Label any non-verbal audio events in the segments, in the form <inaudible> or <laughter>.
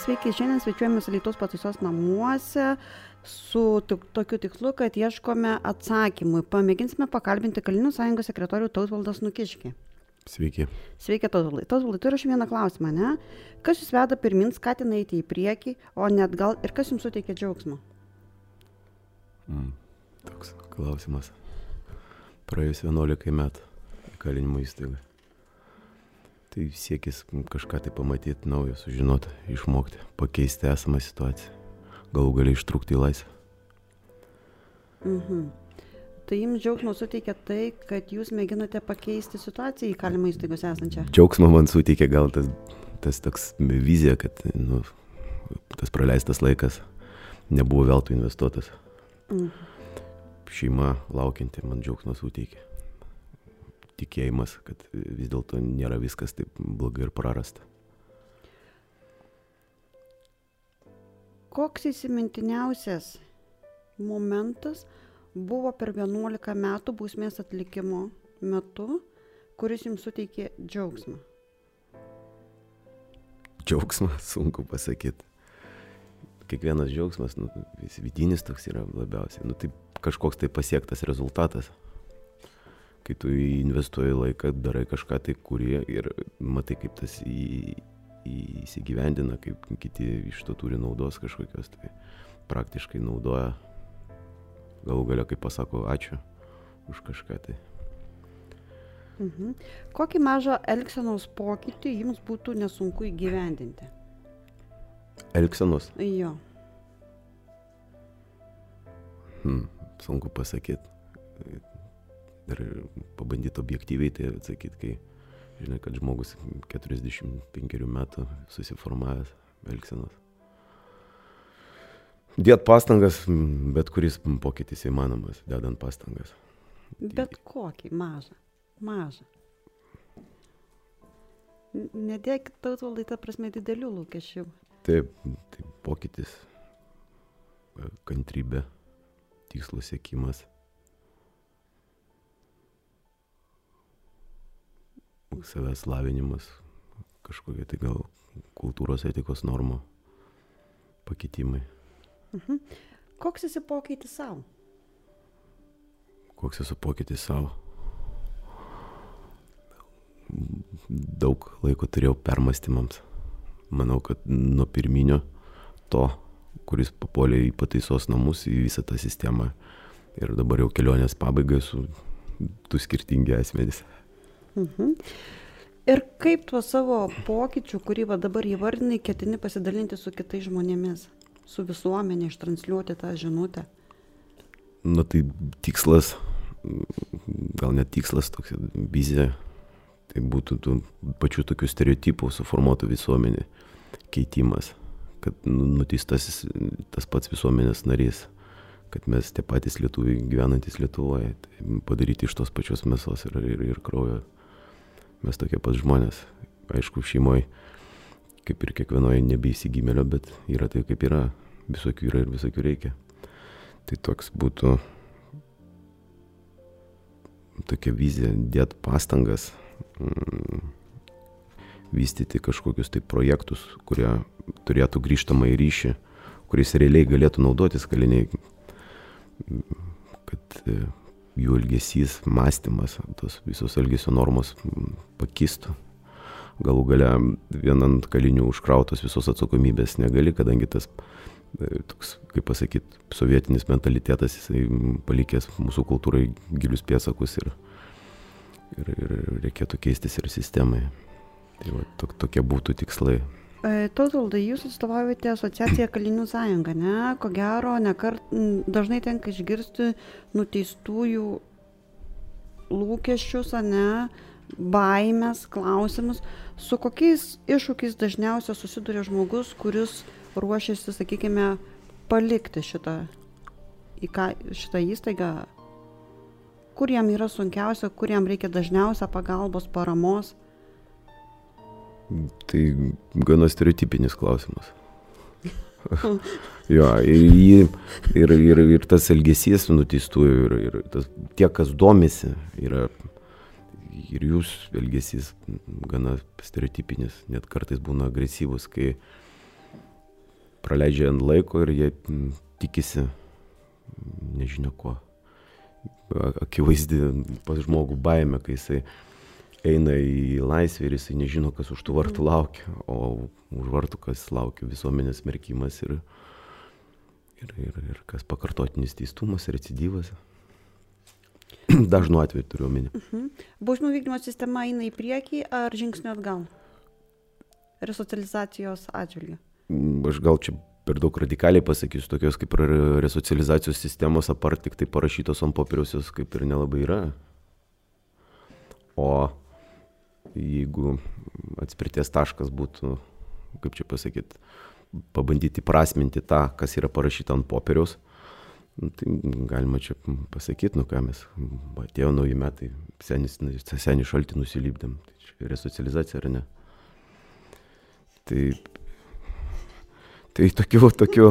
Sveiki, šiandien svečiuojamės Lietuvos pataisos namuose su tik, tokiu tikslu, kad ieškome atsakymų. Pamėginsime pakalbinti Kalinių sąjungos sekretorių Tautvaldas Nukiškį. Sveiki. Sveiki, Tautvaldai. Tautvaldai, turiu aš vieną klausimą, ne? Kas jūs veda pirmin, skatina eiti į priekį, o net gal ir kas jums suteikia džiaugsmą? Mm, toks klausimas. Praėjus 11 metų kalinimo įstaigai. Tai siekis kažką tai pamatyti naujo, sužinoti, išmokti, pakeisti esamą situaciją. Galų galiai ištrūkti į laisvę. Mhm. Tai jums džiaugsmo suteikia tai, kad jūs mėginate pakeisti situaciją į kalimo įstaigos esančią. Džiaugsmo man suteikia gal tas, tas toks vizija, kad nu, tas praleistas laikas nebuvo veltui investuotas. Mhm. Šeima laukianti man džiaugsmo suteikia. Tikėjimas, kad vis dėlto nėra viskas taip blogai ir prarasta. Koks įsimintiniausias momentas buvo per 11 metų bausmės atlikimo metu, kuris jums suteikė džiaugsmą? Džiaugsmą sunku pasakyti. Kiekvienas džiaugsmas, nu, vidinis toks yra labiausiai. Nu, tai kažkoks tai pasiektas rezultatas. Kai tu investuoji laiką, darai kažką tai kurie ir matai, kaip tas į, įsigyvendina, kaip kiti iš to turi naudos kažkokios, tai praktiškai naudoja. Galų galia, kaip pasako, ačiū už kažką tai. Mhm. Kokį mažą elgsenos pokytį jums būtų nesunku įgyvendinti? Elksenos, Jo. hmm, sunku pasakyti. Ir pabandyti objektyviai tai atsakyti, kai žinai, kad žmogus 45 metų susiformavęs elgsenos. Dėt pastangas, bet kuris pokytis įmanomas, dedant pastangas. Bet kokį mažą. Mažą. N- Nedėkit tautvaldai, ta prasme, didelių lūkesčių. Taip, tai pokytis, kantrybė, tikslo siekimas. Savęs lavinimas, kažkokie tai gal kultūros etikos normų pakitimai. Mhm. Koks esi pokytis savo? Koks esu pokytis savo? Daug laiko turėjau permastymams. Manau, kad nuo pirminio to, kuris papuolė į pataisos namus, į visą tą sistemą. Ir dabar jau kelionės pabaigai su du skirtingi asmenys. Mhm. Ir kaip tuo savo pokyčiu, kurį va dabar įvardinai, ketini pasidalinti su kitais žmonėmis, su visuomenė, ištransliuoti tą žinutę? Na tai tikslas, gal net tikslas toks, vizija, tai būtų tų pačių tokių stereotipų suformuotų visuomenė keitimas, kad nu- nuteistasis tas pats visuomenės narys, kad mes tie patys lietuviai gyvenantis Lietuvoje, tai padaryti iš tos pačios mėsos ir, ir, ir kraujo. Mes tokie pat žmonės. Aišku, šeimoje, kaip ir kiekvienoje nebeįsigimėlio, bet yra tai kaip yra. Visokių yra ir visokių reikia. Tai toks būtų tokia vizija, dėt pastangas, mm, vystyti kažkokius tai projektus, kurie turėtų grįžtamą į ryšį, kuriais realiai galėtų naudotis kaliniai, kad e, jų elgesys, mąstymas, tos visos elgesio normos pakistų. Galų gale vien ant kalinių užkrautos visos atsakomybės negali, kadangi tas e, toks, kaip pasakyti, sovietinis mentalitetas, jisai palikęs mūsų kultūrai gilius pėsakus ir, ir, ir reikėtų keistis ir sistemai. Tai va, tok, tokie būtų tikslai. Tautvaldai, jūs atstovaujate asociaciją Kalinių sąjungą, ne? Ko gero, nekart, dažnai tenka išgirsti nuteistųjų lūkesčius, ne, baimės, klausimus. Su kokiais iššūkiais dažniausiai susiduria žmogus, kuris ruošiasi, sakykime, palikti šitą, ką, šitą įstaigą? Kur jam yra sunkiausia, kur jam reikia dažniausia pagalbos, paramos? Tai gana stereotipinis klausimas. <laughs> jo, ir, ir, ir, ir tas elgesys nuteistųjų, ir, ir tas, tie, kas domisi, yra ir jūs elgesys gana stereotipinis, net kartais būna agresyvus, kai praleidžia ant laiko ir jie tikisi nežinia ko. Akivaizdi pas žmogų baime, kai jisai eina į laisvę ir jisai nežino, kas už tų vartų laukia, o už vartų kas laukia visuomenės merkimas ir, ir, ir, ir kas pakartotinis teistumas, recidyvas. <clears throat> Dažnu atveju turiu omeny. Bausmių vykdymo sistema eina į priekį ar žingsniu atgal? Resocializacijos atžvilgiu. Mm, Aš gal čia per daug radikaliai pasakysiu, tokios kaip ir resocializacijos sistemos, apart tik tai parašytos ant popieriaus, jos kaip ir nelabai yra. O jeigu atspirties taškas būtų, kaip čia pasakyti, pabandyti prasminti tą, kas yra parašyta ant popieriaus, nu, tai galima čia pasakyti, nu ką mes, atėjo nauji metai, senis, senį šaltį nusilipdėm, tai čia resocializacija ar ne. Tai Tai tokių, tokių,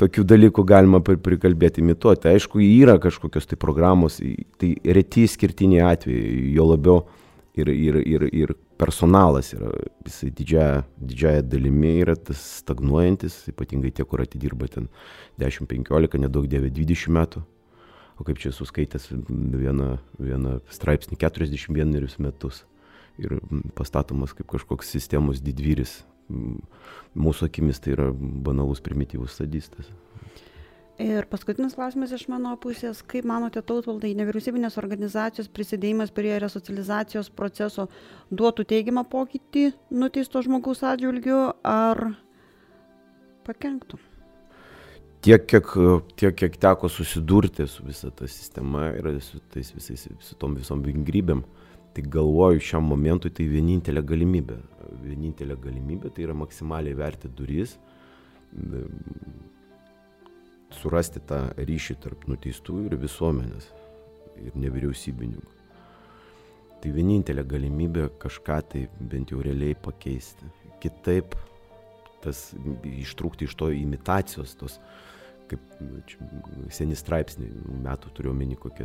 tokių dalykų galima pri- prikalbėti, imituoti. Aišku, yra kažkokios tai programos, tai reti skirtiniai atvejai, jo labiau ir, ir, ir, ir personalas yra, jisai didžiaja, didžiaja dalimi yra tas stagnuojantis, ypatingai tie, kur atidirba ten 10-15, nedaug 9-20 metų. O kaip čia suskaitęs vieną, vieną straipsnį 41 metus ir pastatomas kaip kažkoks sistemos didvyris. Mūsų akimis tai yra banalus primityvus sadistas. Ir paskutinis klausimas iš mano pusės. Kaip manote, tautvaldai, nevyriausybinės organizacijos prisidėjimas prie resocializacijos proceso duotų teigiamą pokytį nuteisto žmogaus atžvilgiu ar pakenktų? Tiek kiek, tiek, kiek teko susidurti su visa ta sistema ir su tais visais, su tom visom vingrybėm, tai galvoju šiam momentui tai vienintelė galimybė. Vienintelė galimybė tai yra maksimaliai verti duris, surasti tą ryšį tarp nuteistųjų ir visuomenės ir nevyriausybininkų. Tai vienintelė galimybė kažką tai bent jau realiai pakeisti. Kitaip tas ištrūkti iš to imitacijos, tos kaip nu, čia seni straipsniai, metų turiu omeny kokie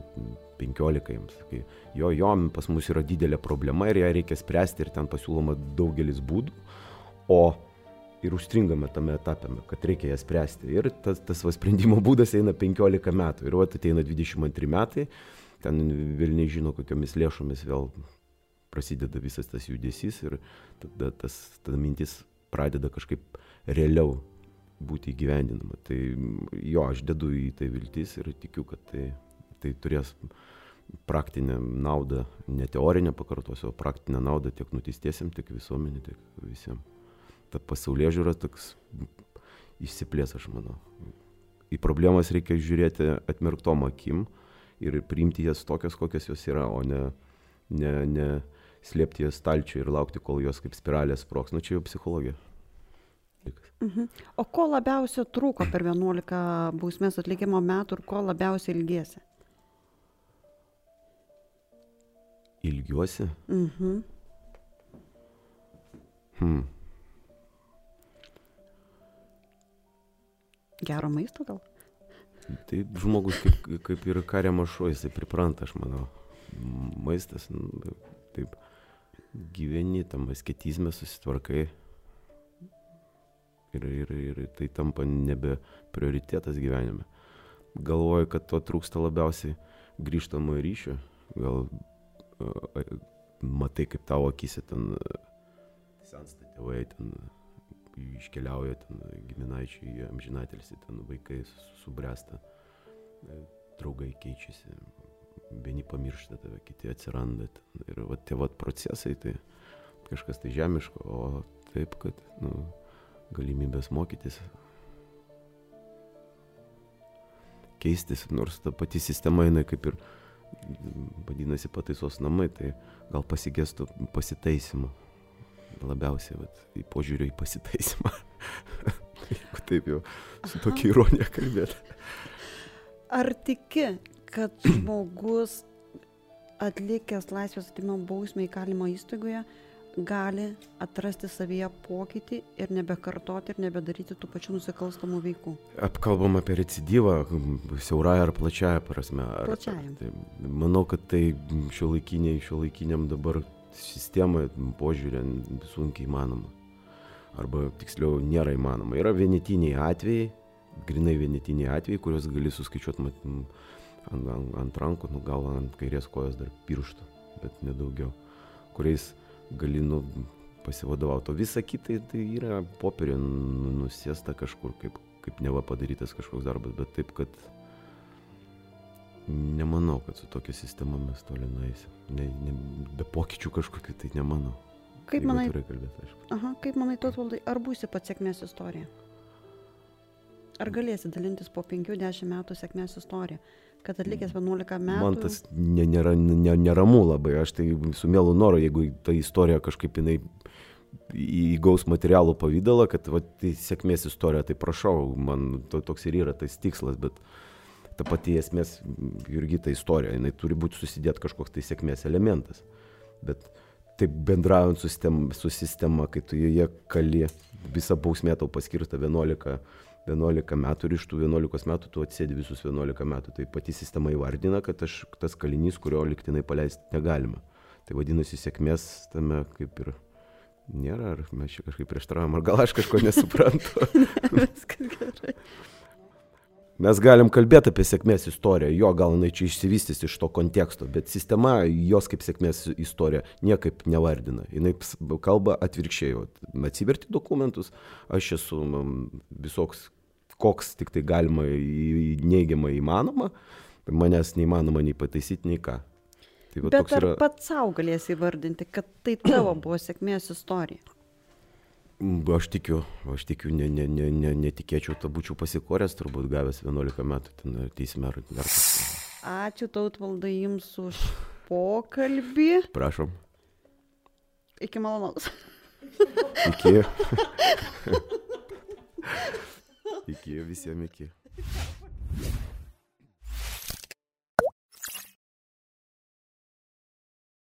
15 jiems, kai jo, jo, pas mus yra didelė problema ir ją reikia spręsti ir ten pasiūloma daugelis būdų, o ir užstringame tame etape, kad reikia ją spręsti. Ir tas, tas va, sprendimo būdas eina 15 metų ir va ateina 22 metai, ten vėl nežino, kokiamis lėšomis vėl prasideda visas tas judesys ir tada tas, tada mintis pradeda kažkaip realiau būti įgyvendinama. Tai jo, aš dedu į tai viltis ir tikiu, kad tai, tai turės praktinę naudą, ne teorinę pakartosiu, o praktinę naudą tiek nuteistiesiam, tiek visuomenė, tiek visiems. Ta pasaulyje žiūra toks išsiplės, aš manau. Į problemas reikia žiūrėti atmerktom akim ir priimti jas tokias, kokias jos yra, o ne, ne, ne slėpti jas stalčiui ir laukti, kol jos kaip spiralės sproks. Nu čia jau psichologija. Mhm. O ko labiausiai trūko per 11 bausmės atlikimo metų ir ko labiausiai ilgėsi? Ilgiuosi. Mhm. Hmm. Gero maisto gal? Tai žmogus kaip, kaip ir kariamas šuo, jisai pripranta, aš manau. Maistas, nu, taip, gyveni tam asketizme, susitvarkai. Ir, ir, ir tai tampa nebe prioritetas gyvenime. Galvoju, kad to trūksta labiausiai grįžtamojo ryšio. Gal matai, kaip tavo akise ten sensta tėvai, ten iškeliauja ten giminaičiai, amžinatelsi, ten vaikai su- subręsta, e, draugai keičiasi, vieni pamiršta tave, kiti atsiranda. Ten. Ir va, tie vat procesai, tai kažkas tai žemiško, o taip, kad nu, galimybės mokytis, keistis, nors ta pati sistema jinai kaip ir vadinasi pataisos namai, tai gal pasigestų pasitaisimo labiausiai vat, į požiūrį į pasitaisimą. <laughs> Jeigu taip jau su tokia ironija kalbėti. Ar tiki, kad <clears throat> žmogus atlikęs laisvės atėmimo bausmę įkalimo įstaigoje gali atrasti savyje pokytį ir nebekartoti ir nebedaryti tų pačių nusikalstamų veikų? Apkalbam apie recidyvą, siaurąją ar plačiąją prasme. Ar, Plačiąja. Tai, manau, kad tai šio laikiniai, šio laikiniam dabar sistemai požiūrė sunkiai įmanoma. Arba tiksliau nėra įmanoma. Yra vienetiniai atvejai, grinai vienetiniai atvejai, kuriuos gali suskaičiuoti ant, ant, ant rankų, nu gal ant kairės kojos dar pirštų, bet nedaugiau, kuriais gali nu, pasivadovauti. O visa kita tai yra popierė nu, nusėsta kažkur, kaip, kaip neva padarytas kažkoks darbas, bet taip, kad nemanau, kad su tokia sistema mes toli nueisim. Ne, ne, be pokyčių kažkokiu tai nemanau. Kaip manai, kalbėt, aha, kaip manai, Totvaldai, ar būsi pats sėkmės istorija? Ar galėsi dalintis po 5-10 metų sėkmės istoriją? Kad atlikęs 11 metų. Man tas nėra, ne, neramu labai. Aš tai su mielu noru, jeigu ta istorija kažkaip jinai įgaus materialų pavydalą, kad va, tai sėkmės istorija, tai prašau, man to, toks ir yra tas tikslas, bet ta pati esmės irgi ta istorija, jinai turi būti susidėt kažkoks tai sėkmės elementas. Bet taip bendraujant su, sistem, su sistema, kai tu joje kali, visa bausmė tau paskirta 11, 11 metų ir iš tų 11 metų tu atsėdi visus 11 metų. Tai pati sistema įvardina, kad aš tas kalinys, kurio liktinai paleisti negalima. Tai vadinasi, sėkmės tame kaip ir nėra, ar mes čia kažkaip prieštaravom, ar gal aš kažko nesuprantu. <laughs> Viskas gerai. Mes galim kalbėti apie sėkmės istoriją, jo gal jinai čia išsivystys iš to konteksto, bet sistema jos kaip sėkmės istorija niekaip nevardina. Jis kalba atvirkščiai, atsiverti dokumentus, aš esu mm, visoks, koks tik tai galima neigiamą įmanoma, manęs neįmanoma nei pataisyti, nei ką. Tai va Bet ar yra, pats savo galėsi įvardinti, kad tai tavo buvo sėkmės istorija? Mm, aš tikiu, aš tikiu, ne, ne, ne, ne, netikėčiau, ta būčiau pasikoręs, turbūt gavęs 11 metų ten teisme ar dar kažką. Ačiū tautvaldai jums už pokalbį. Prašom. Iki malonaus. Iki. <laughs> iki visiems iki.